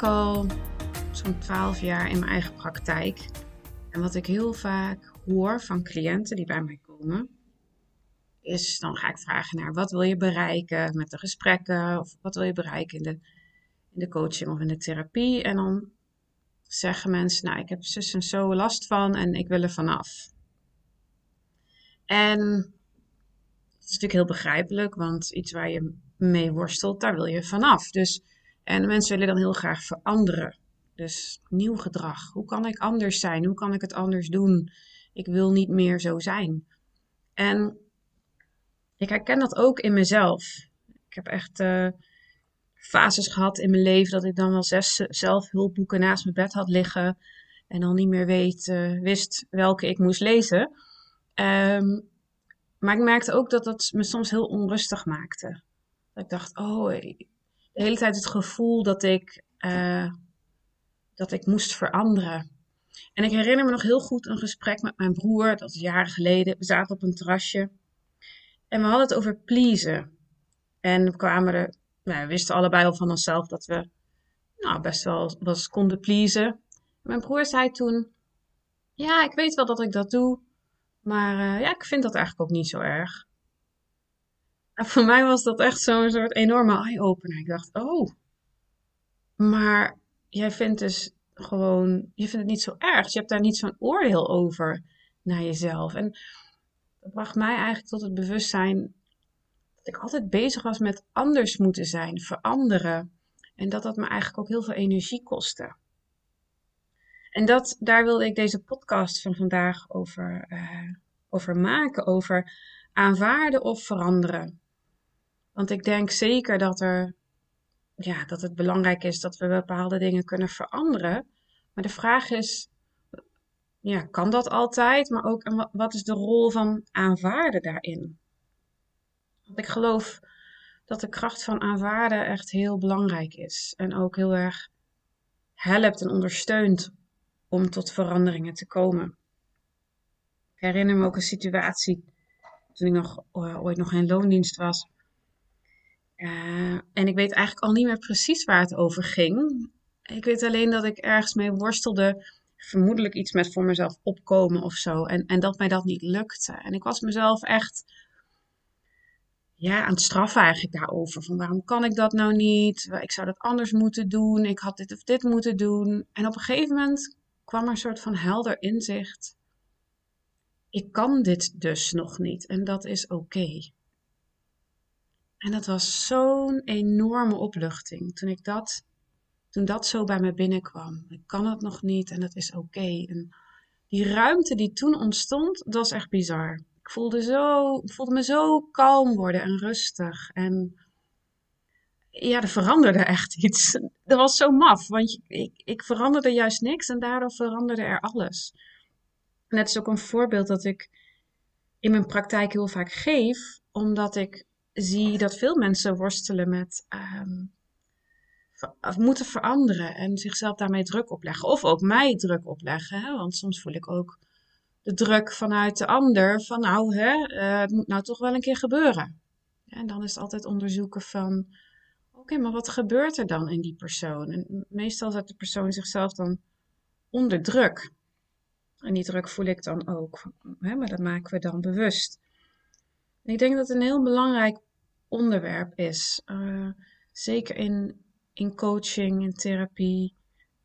Werk al zo'n 12 jaar in mijn eigen praktijk. En wat ik heel vaak hoor van cliënten die bij mij komen, is dan ga ik vragen naar wat wil je bereiken met de gesprekken of wat wil je bereiken in de, in de coaching of in de therapie. En dan zeggen mensen, nou ik heb zus en zo last van en ik wil er vanaf. En het is natuurlijk heel begrijpelijk, want iets waar je mee worstelt, daar wil je vanaf. Dus, en mensen willen dan heel graag veranderen. Dus nieuw gedrag. Hoe kan ik anders zijn? Hoe kan ik het anders doen? Ik wil niet meer zo zijn. En ik herken dat ook in mezelf. Ik heb echt uh, fases gehad in mijn leven dat ik dan wel zes zelfhulpboeken naast mijn bed had liggen. En dan niet meer weet, uh, wist welke ik moest lezen. Um, maar ik merkte ook dat dat me soms heel onrustig maakte. Dat ik dacht, oh, de hele tijd het gevoel dat ik, uh, dat ik moest veranderen. En ik herinner me nog heel goed een gesprek met mijn broer, dat is jaren geleden. We zaten op een terrasje en we hadden het over pleasen. En we kwamen er, nou, wisten allebei al van onszelf dat we nou, best wel was konden pleasen. mijn broer zei toen, ja, ik weet wel dat ik dat doe, maar uh, ja, ik vind dat eigenlijk ook niet zo erg. Voor mij was dat echt zo'n soort enorme eye-opener. Ik dacht, oh, maar jij vindt dus gewoon, je vindt het niet zo erg. Dus je hebt daar niet zo'n oordeel over naar jezelf. En dat bracht mij eigenlijk tot het bewustzijn dat ik altijd bezig was met anders moeten zijn, veranderen. En dat dat me eigenlijk ook heel veel energie kostte. En dat, daar wilde ik deze podcast van vandaag over, uh, over maken, over aanvaarden of veranderen. Want ik denk zeker dat er ja, dat het belangrijk is dat we bepaalde dingen kunnen veranderen. Maar de vraag is, ja, kan dat altijd? Maar ook, wat is de rol van aanvaarden daarin? Want ik geloof dat de kracht van aanvaarden echt heel belangrijk is. En ook heel erg helpt en ondersteunt om tot veranderingen te komen. Ik herinner me ook een situatie toen ik nog, uh, ooit nog in loondienst was. Uh, en ik weet eigenlijk al niet meer precies waar het over ging. Ik weet alleen dat ik ergens mee worstelde. Vermoedelijk iets met voor mezelf opkomen of zo. En, en dat mij dat niet lukte. En ik was mezelf echt ja, aan het straffen eigenlijk daarover. Van waarom kan ik dat nou niet? Ik zou dat anders moeten doen. Ik had dit of dit moeten doen. En op een gegeven moment kwam er een soort van helder inzicht. Ik kan dit dus nog niet. En dat is oké. En dat was zo'n enorme opluchting toen ik dat, toen dat zo bij me binnenkwam. Ik kan het nog niet en dat is oké. Die ruimte die toen ontstond, dat was echt bizar. Ik voelde, zo, voelde me zo kalm worden en rustig. En ja, er veranderde echt iets. Dat was zo maf, want ik, ik veranderde juist niks en daardoor veranderde er alles. En het is ook een voorbeeld dat ik in mijn praktijk heel vaak geef, omdat ik zie dat veel mensen worstelen met um, moeten veranderen en zichzelf daarmee druk opleggen. Of ook mij druk opleggen. Hè? Want soms voel ik ook de druk vanuit de ander van nou, hè, uh, het moet nou toch wel een keer gebeuren. En dan is het altijd onderzoeken van oké, maar wat gebeurt er dan in die persoon? En meestal zet de persoon zichzelf dan onder druk. En die druk voel ik dan ook. Hè? Maar dat maken we dan bewust. ik denk dat een heel belangrijk onderwerp is. Uh, zeker in, in coaching, in therapie,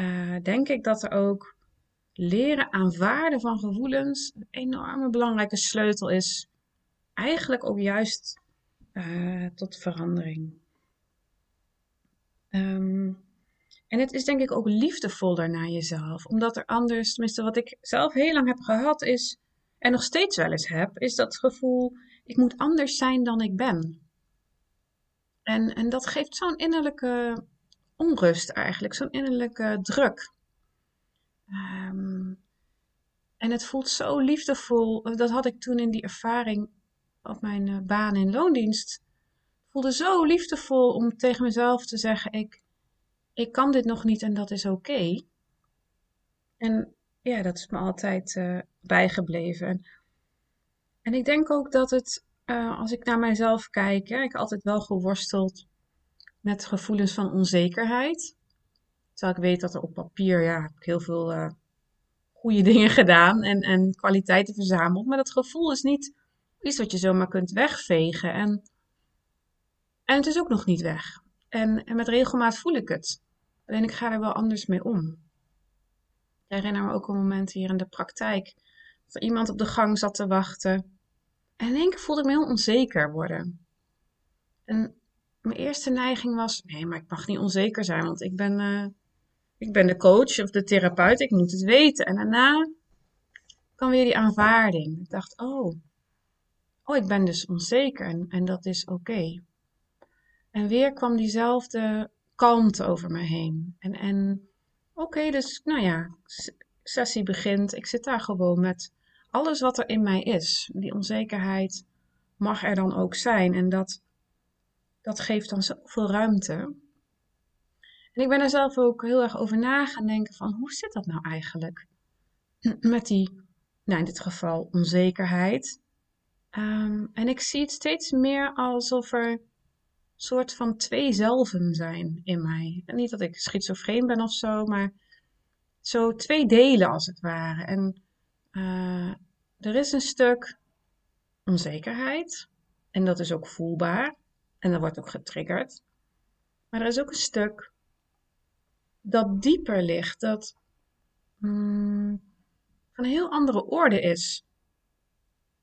uh, denk ik dat er ook leren aanvaarden van gevoelens een enorme belangrijke sleutel is. Eigenlijk ook juist uh, tot verandering. Um, en het is denk ik ook liefdevoller naar jezelf, omdat er anders, tenminste wat ik zelf heel lang heb gehad is, en nog steeds wel eens heb, is dat gevoel, ik moet anders zijn dan ik ben. En, en dat geeft zo'n innerlijke onrust eigenlijk, zo'n innerlijke druk. Ehm, en het voelt zo liefdevol. Dat had ik toen in die ervaring op mijn uh, baan in loondienst. Het voelde zo liefdevol om tegen mezelf te zeggen: ik, ik kan dit nog niet en dat is oké. En ja, dat is me altijd uh, bijgebleven. En, en, ik denk ook dat het, uh, als ik naar mijzelf kijk, hè, ik heb altijd wel geworsteld met gevoelens van onzekerheid. Terwijl ik weet dat er op papier, ja, heb ik heel veel uh, goede dingen gedaan en, en kwaliteiten verzameld. Maar dat gevoel is niet iets wat je zomaar kunt wegvegen. En, en het is ook nog niet weg. En, en met regelmaat voel ik het. Alleen ik ga er wel anders mee om. Ik herinner me ook een moment hier in de praktijk. Dat er iemand op de gang zat te wachten. En in één voelde ik me heel onzeker worden. En mijn eerste neiging was: nee, maar ik mag niet onzeker zijn, want ik ben, uh, ik ben de coach of de therapeut, ik moet het weten. En daarna kwam weer die aanvaarding. Ik dacht: oh, oh ik ben dus onzeker en, en dat is oké. En weer kwam diezelfde kalmte over me heen. En, en oké, dus nou ja, sessie begint. Ik zit daar gewoon met alles wat er in mij is. Die onzekerheid mag er dan ook zijn. En dat dat geeft dan zoveel ruimte. En ik ben er zelf ook heel erg over na gaan denken van hoe zit dat nou eigenlijk? Met die, nou in dit geval, onzekerheid. Ehm, en ik zie het steeds meer alsof er soort van twee zelven zijn in mij. En niet dat ik schizofreen ben of zo, maar zo twee delen als het ware. En uh, er is een stuk onzekerheid. En dat is ook voelbaar. En dat wordt ook getriggerd. Maar er is ook een stuk dat dieper ligt, dat mm, van een heel andere orde is.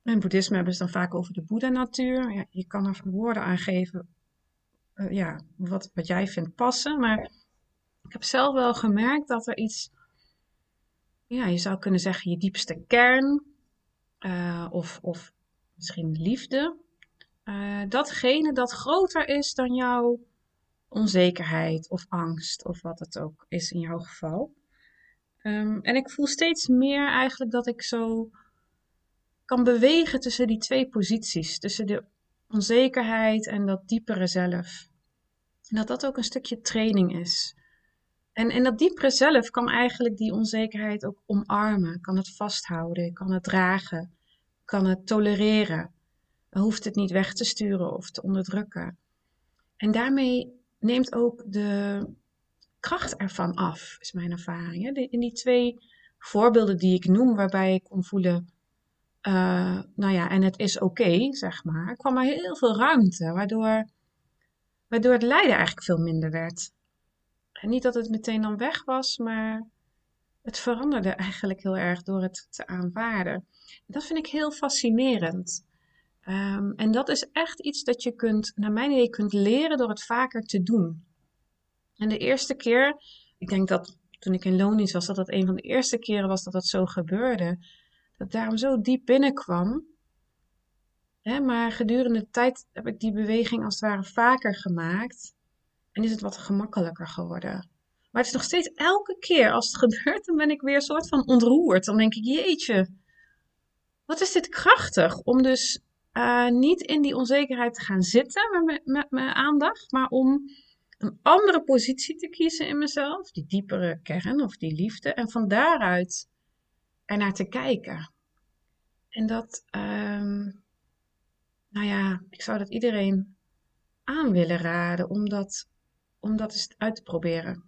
In boeddhisme hebben ze dan vaak over de Boeddha-natuur. Ja, je kan er woorden aan geven uh, ja, wat, wat jij vindt passen. Maar ik heb zelf wel gemerkt dat er iets, ja, je zou kunnen zeggen je diepste kern, uh, of, of misschien liefde, uh, datgene dat groter is dan jouw onzekerheid of angst of wat het ook is in jouw geval. Um, en ik voel steeds meer eigenlijk dat ik zo kan bewegen tussen die twee posities, tussen de onzekerheid en dat diepere zelf. En dat dat ook een stukje training is. En, en dat diepere zelf kan eigenlijk die onzekerheid ook omarmen, kan het vasthouden, kan het dragen, kan het tolereren hoeft het niet weg te sturen of te onderdrukken. En daarmee neemt ook de kracht ervan af, is mijn ervaring. In die twee voorbeelden die ik noem, waarbij ik kon voelen, uh, nou ja, en het is oké, zeg maar, kwam er heel veel ruimte, waardoor, waardoor het lijden eigenlijk veel minder werd. Niet dat het meteen dan weg was, maar het veranderde eigenlijk heel erg door het te aanvaarden. Dat vind ik heel fascinerend. Um, en dat is echt iets dat je kunt, naar mijn idee, kunt leren door het vaker te doen. En de eerste keer, ik denk dat toen ik in loondienst was, dat dat een van de eerste keren was dat dat zo gebeurde. Dat daarom zo diep binnenkwam. Hè, maar gedurende de tijd heb ik die beweging als het ware vaker gemaakt. En is het wat gemakkelijker geworden. Maar het is nog steeds elke keer als het gebeurt, dan ben ik weer een soort van ontroerd. Dan denk ik, jeetje, wat is dit krachtig om dus uh, niet in die onzekerheid te gaan zitten met, mijn aandacht, maar om een andere positie te kiezen in mezelf, die diepere kern of die liefde, en van daaruit ernaar te kijken. En dat, um, nou ja, ik zou dat iedereen aan willen raden om dat, om dat eens uit te proberen.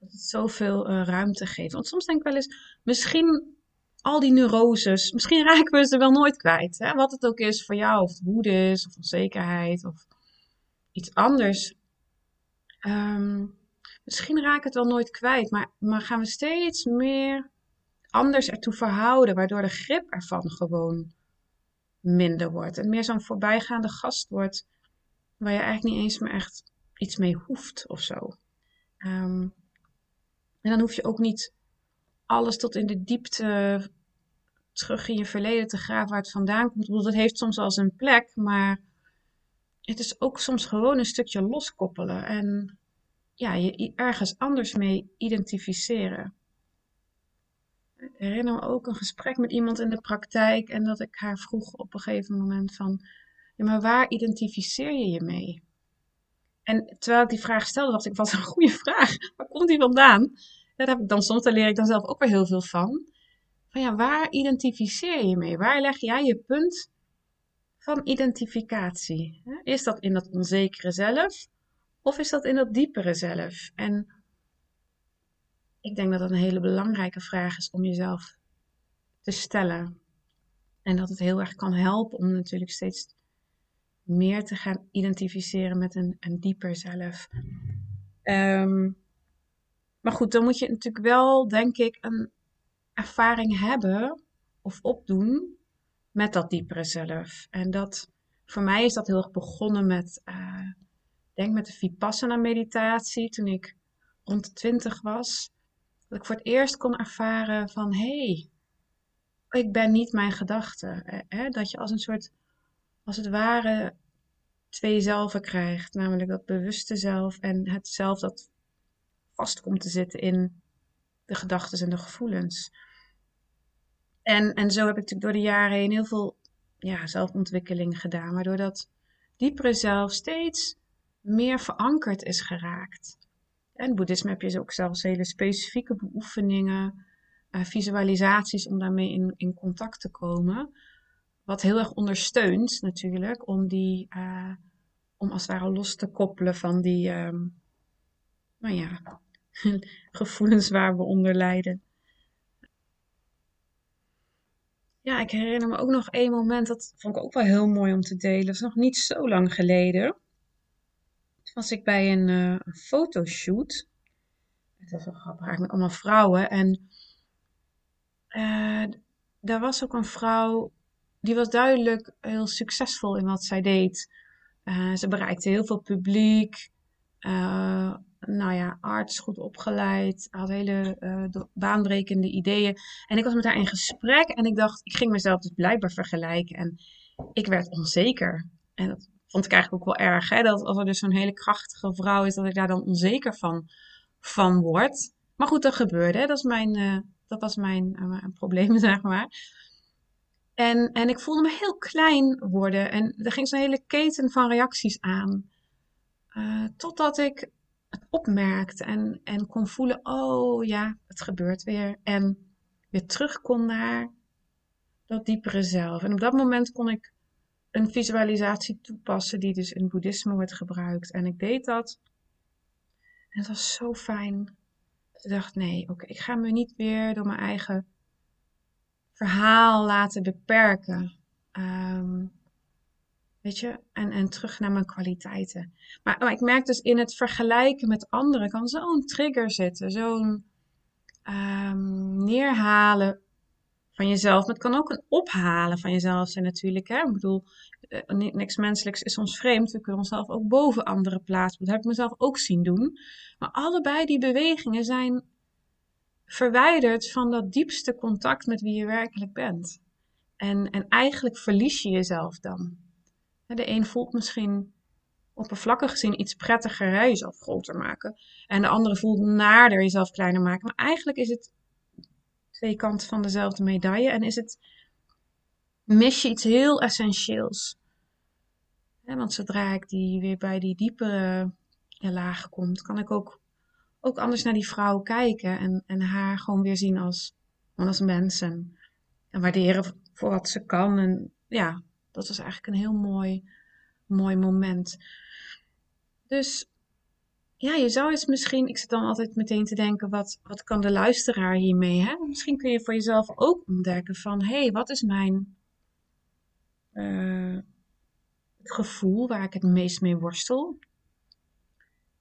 Dat het zoveel uh, ruimte geeft. Want soms denk ik wel eens, misschien al die neuroses, misschien raken we ze wel nooit kwijt. Hè? Wat het ook is voor jou, of woede is, of onzekerheid, of iets anders. Um, misschien raken we het wel nooit kwijt, maar, maar gaan we steeds meer anders ertoe verhouden, waardoor de grip ervan gewoon minder wordt. En meer zo'n voorbijgaande gast wordt, waar je eigenlijk niet eens meer echt iets mee hoeft of zo. Um, en dan hoef je ook niet alles tot in de diepte terug in je verleden te graven waar het vandaan komt. Ik dat heeft soms als een plek, maar het is ook soms gewoon een stukje loskoppelen. En ja, je ergens anders mee identificeren. Ik herinner me ook een gesprek met iemand in de praktijk en dat ik haar vroeg op een gegeven moment van, ja, maar waar identificeer je je mee? En terwijl ik die vraag stelde, dacht ik, wat een goede vraag. Waar komt die vandaan? Daar heb ik dan soms, daar leer ik dan zelf ook weer heel veel van. Van ja, waar identificeer je mee? Waar leg jij je punt van identificatie? Is dat in dat onzekere zelf? Of is dat in dat diepere zelf? En ik denk dat dat een hele belangrijke vraag is om jezelf te stellen. En dat het heel erg kan helpen om natuurlijk steeds meer te gaan identificeren met een, een dieper zelf. Ehm, maar goed, dan moet je natuurlijk wel, denk ik, een ervaring hebben of opdoen met dat diepere zelf. En dat, voor mij is dat heel erg begonnen met, uh, denk met de Vipassana meditatie, toen ik rond de twintig was. Dat ik voor het eerst kon ervaren van, hé, hey, ik ben niet mijn gedachten. Dat je als een soort, als het ware, twee zelven krijgt. Namelijk dat bewuste zelf en het zelf dat vast komt te zitten in de gedachten en de gevoelens. En, en zo heb ik natuurlijk door de jaren heen heel veel ja, zelfontwikkeling gedaan, waardoor dat diepere zelf steeds meer verankerd is geraakt. En boeddhisme heb je ook zelfs hele specifieke beoefeningen, uh, visualisaties om daarmee in, in contact te komen. Wat heel erg ondersteunt natuurlijk om die, uh, om als het ware los te koppelen van die, um, nou ja, gevoelens waar we onder lijden. Ja, ik herinner me ook nog één moment, dat vond ik ook wel heel mooi om te delen. Dat is nog niet zo lang geleden. Toen was ik bij een, een fotoshoot. Het was wel grappig, met allemaal vrouwen. En uh, daar was ook een vrouw, die was duidelijk heel succesvol in wat zij deed. Uh, ze bereikte heel veel publiek. Uh, nou ja, arts, goed opgeleid, had hele uh, baanbrekende ideeën. En ik was met haar in gesprek en ik dacht, ik ging mezelf dus blijkbaar vergelijken. En ik werd onzeker. En dat vond ik eigenlijk ook wel erg, hè? dat als er dus zo'n hele krachtige vrouw is, dat ik daar dan onzeker van, van word. Maar goed, dat gebeurde. Hè? Dat, is mijn, dat was mijn probleem, zeg maar. En, en ik voelde me heel klein worden. En er ging zo'n hele keten van reacties aan. Uh, totdat ik het opmerkte en, en kon voelen, oh ja, het gebeurt weer. En weer terug kon naar dat diepere zelf. En op dat moment kon ik een visualisatie toepassen die dus in boeddhisme wordt gebruikt. En ik deed dat. En het was zo fijn. Ik dacht, nee, oké, ik ga me niet weer door mijn eigen verhaal laten beperken. Um, Weet je, en, en terug naar mijn kwaliteiten. Maar, ik merk dus in het vergelijken met anderen kan zo'n trigger zitten, zo'n um, neerhalen van jezelf. Maar het kan ook een ophalen van jezelf zijn natuurlijk. Hè? Ik bedoel, eh, niks menselijks is ons vreemd. We kunnen onszelf ook boven anderen plaatsen. Dat heb ik mezelf ook zien doen. Maar allebei die bewegingen zijn verwijderd van dat diepste contact met wie je werkelijk bent. En, en eigenlijk verlies je jezelf dan. De een voelt misschien oppervlakkig gezien iets prettiger jezelf groter maken. En de andere voelt naarder jezelf kleiner maken. Maar eigenlijk is het twee kanten van dezelfde medaille. En is het, mis je iets heel essentieels. want zodra ik die weer bij die diepere laag komt, kan ik ook, ook anders naar die vrouw kijken. En, en haar gewoon weer zien als, als mens. En, en waarderen voor wat ze kan. En ja, dat was eigenlijk een heel mooi, mooi moment. Dus ja, je zou eens misschien, ik zit dan altijd meteen te denken, wat, wat kan de luisteraar hiermee? Hè? Misschien kun je voor jezelf ook ontdekken van, hé, hey, wat is mijn het gevoel waar ik het meest mee worstel?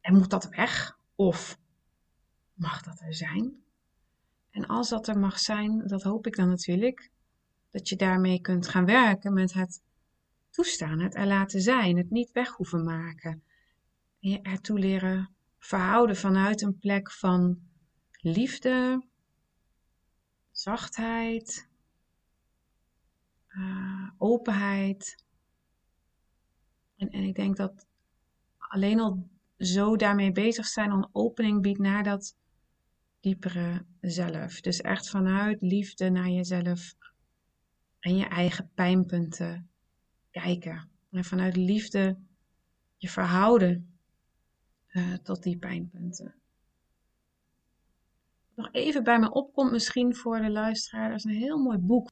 En moet dat weg? Of mag dat er zijn? En als dat er mag zijn, dat hoop ik dan natuurlijk, dat je daarmee kunt gaan werken met het toestaan, het er laten zijn, het niet weg hoeven maken. Je ertoe leren verhouden vanuit een plek van liefde, zachtheid, uh, openheid. En, en ik denk dat alleen al zo daarmee bezig zijn, een opening biedt naar dat diepere zelf. Dus echt vanuit liefde naar jezelf en je eigen pijnpunten kijken. En vanuit liefde je verhouden uh, tot die pijnpunten. Nog even bij me opkomt misschien voor de luisteraar, er is een heel mooi boek.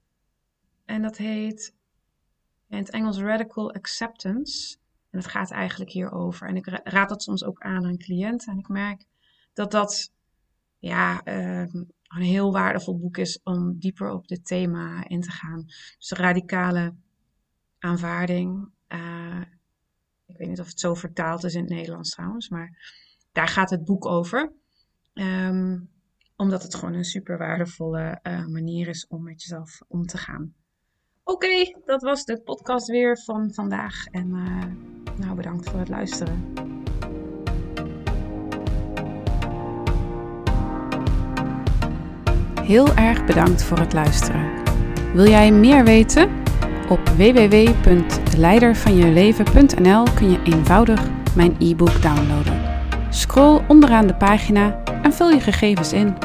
En dat heet in het Engels Radical Acceptance. En het gaat eigenlijk hierover. En ik raad dat soms ook aan aan cliënten. En ik merk dat dat ja, ehm, een heel waardevol boek is om dieper op dit thema in te gaan. Dus radicale aanvaarding. Uh, ik weet niet of het zo vertaald is in het Nederlands trouwens, maar daar gaat het boek over. Ehm, omdat het gewoon een super waardevolle uh, manier is om met jezelf om te gaan. Oké, dat was de podcast weer van vandaag. En uh, nou, bedankt voor het luisteren. Heel erg bedankt voor het luisteren. Wil jij meer weten? Op www.leidervanjeleven.nl kun je eenvoudig mijn e-book downloaden. Scroll onderaan de pagina en vul je gegevens in.